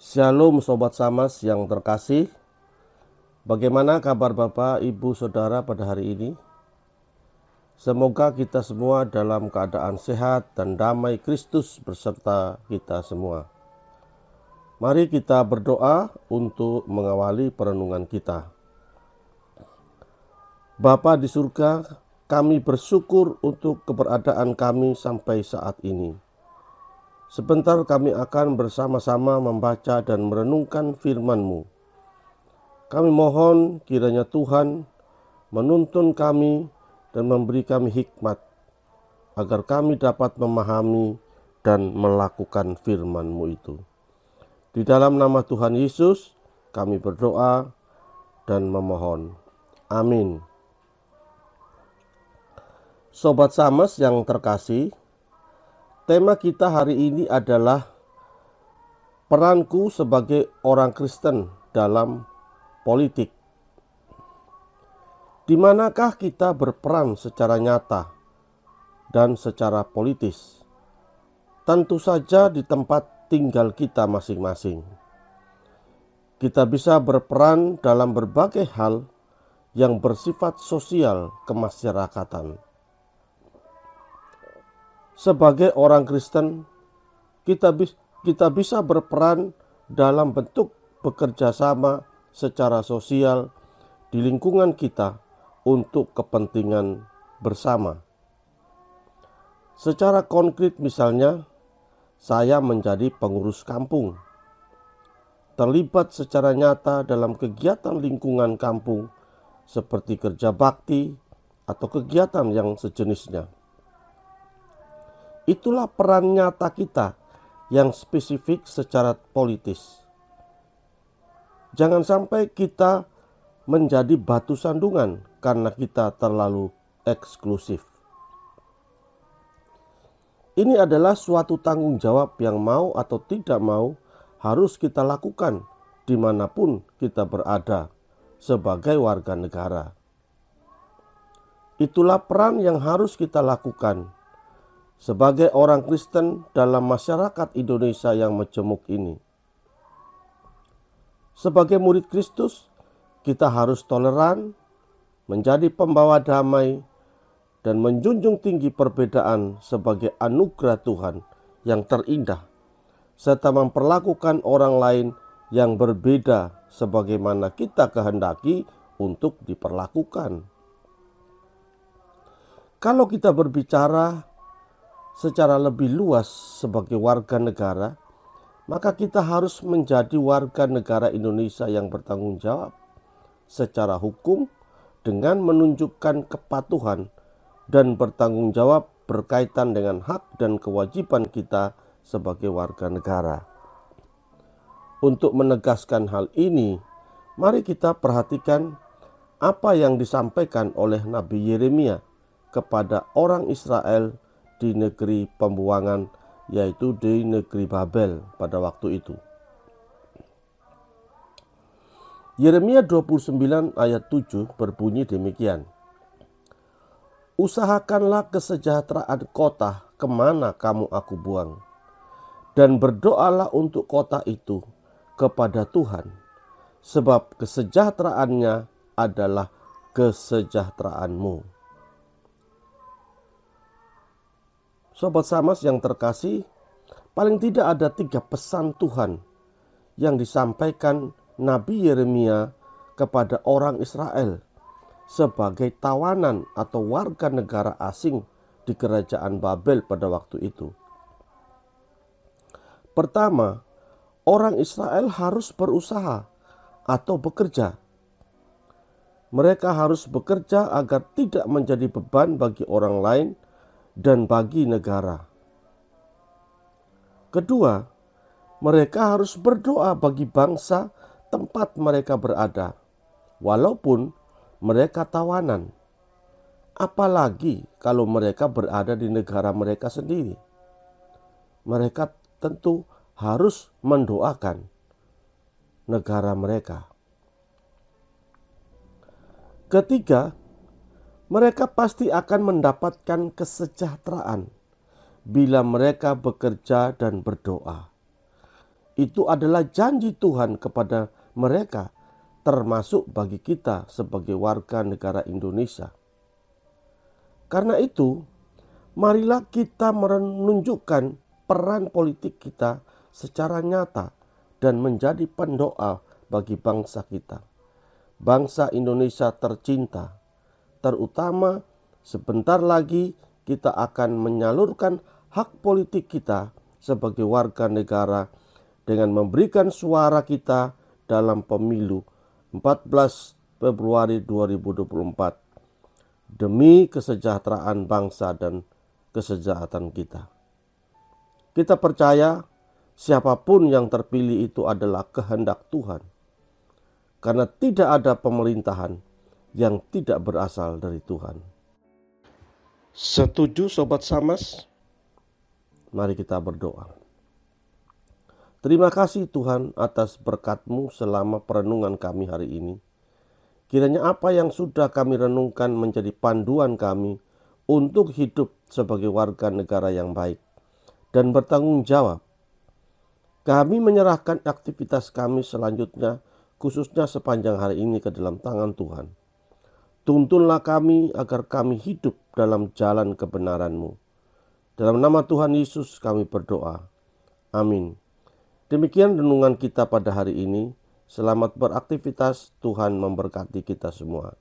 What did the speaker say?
Shalom Sobat Samas yang terkasih Bagaimana kabar Bapak, Ibu, Saudara pada hari ini? Semoga kita semua dalam keadaan sehat dan damai Kristus beserta kita semua. Mari kita berdoa untuk mengawali perenungan kita. Bapa di surga, kami bersyukur untuk keberadaan kami sampai saat ini. Sebentar kami akan bersama-sama membaca dan merenungkan firman-Mu. Kami mohon kiranya Tuhan menuntun kami dan memberi kami hikmat agar kami dapat memahami dan melakukan firman-Mu itu. Di dalam nama Tuhan Yesus kami berdoa dan memohon. Amin. Sobat Sames yang terkasih, Tema kita hari ini adalah peranku sebagai orang Kristen dalam politik. Di manakah kita berperan secara nyata dan secara politis? Tentu saja di tempat tinggal kita masing-masing. Kita bisa berperan dalam berbagai hal yang bersifat sosial kemasyarakatan sebagai orang Kristen, kita, kita bisa berperan dalam bentuk bekerja sama secara sosial di lingkungan kita untuk kepentingan bersama. Secara konkret misalnya, saya menjadi pengurus kampung. Terlibat secara nyata dalam kegiatan lingkungan kampung seperti kerja bakti atau kegiatan yang sejenisnya. Itulah peran nyata kita yang spesifik secara politis. Jangan sampai kita menjadi batu sandungan karena kita terlalu eksklusif. Ini adalah suatu tanggung jawab yang mau atau tidak mau harus kita lakukan di mana pun kita berada sebagai warga negara. Itulah peran yang harus kita lakukan sebagai orang Kristen dalam masyarakat Indonesia yang majemuk ini. Sebagai murid Kristus, kita harus toleran, menjadi pembawa damai, dan menjunjung tinggi perbedaan sebagai anugerah Tuhan yang terindah, serta memperlakukan orang lain yang berbeda sebagaimana kita kehendaki untuk diperlakukan. Kalau kita berbicara secara lebih luas sebagai warga negara, maka kita harus menjadi warga negara Indonesia yang bertanggung jawab secara hukum dengan menunjukkan kepatuhan dan bertanggung jawab berkaitan dengan hak dan kewajiban kita sebagai warga negara. Untuk menegaskan hal ini, mari kita perhatikan apa yang disampaikan oleh Nabi Yeremia kepada orang Israel di negeri pembuangan yaitu di negeri Babel pada waktu itu. Yeremia 29 ayat 7 berbunyi demikian. Usahakanlah kesejahteraan kota ke mana kamu aku buang. Dan berdoalah untuk kota itu kepada Tuhan. Sebab kesejahteraannya adalah kesejahteraanmu. Sobat Samas yang terkasih, paling tidak ada tiga pesan Tuhan yang disampaikan Nabi Yeremia kepada orang Israel sebagai tawanan atau warga negara asing di kerajaan Babel pada waktu itu. Pertama, orang Israel harus berusaha atau bekerja. Mereka harus bekerja agar tidak menjadi beban bagi orang lain dan bagi negara. Kedua, mereka harus berdoa bagi bangsa tempat mereka berada, walaupun mereka tawanan. Apalagi kalau mereka berada di negara mereka sendiri, mereka tentu harus mendoakan negara mereka. Ketiga, mereka pasti akan mendapatkan kesejahteraan bila mereka bekerja dan berdoa. itu adalah janji Tuhan kepada mereka, termasuk bagi kita sebagai warga negara Indonesia. Karena itu, marilah kita menunjukkan peran politik kita secara nyata dan menjadi pendoa bagi bangsa kita. Bangsa Indonesia tercinta, terutama sebentar lagi kita akan menyalurkan hak politik kita sebagai warga negara dengan memberikan suara kita dalam pemilu 14 Februari 2024 demi kesejahteraan bangsa dan kesejahteraan kita. Kita percaya siapa pun yang terpilih itu adalah kehendak Tuhan. Karena tidak ada pemerintahan yang tidak berasal dari Tuhan. Setuju Sobat Samas? Mari kita berdoa. Terima kasih Tuhan atas berkat-Mu selama perenungan kami hari ini. Kiranya apa yang sudah kami renungkan menjadi panduan kami untuk hidup sebagai warga negara yang baik dan bertanggung jawab. Kami menyerahkan aktivitas kami selanjutnya, khususnya sepanjang hari ini ke dalam tangan Tuhan. Tuntunlah kami agar kami hidup dalam jalan kebenaran-Mu. Dalam nama Tuhan Yesus kami berdoa. Amin. Demikian renungan kita pada hari ini. Selamat beraktivitas, Tuhan memberkati kita semua.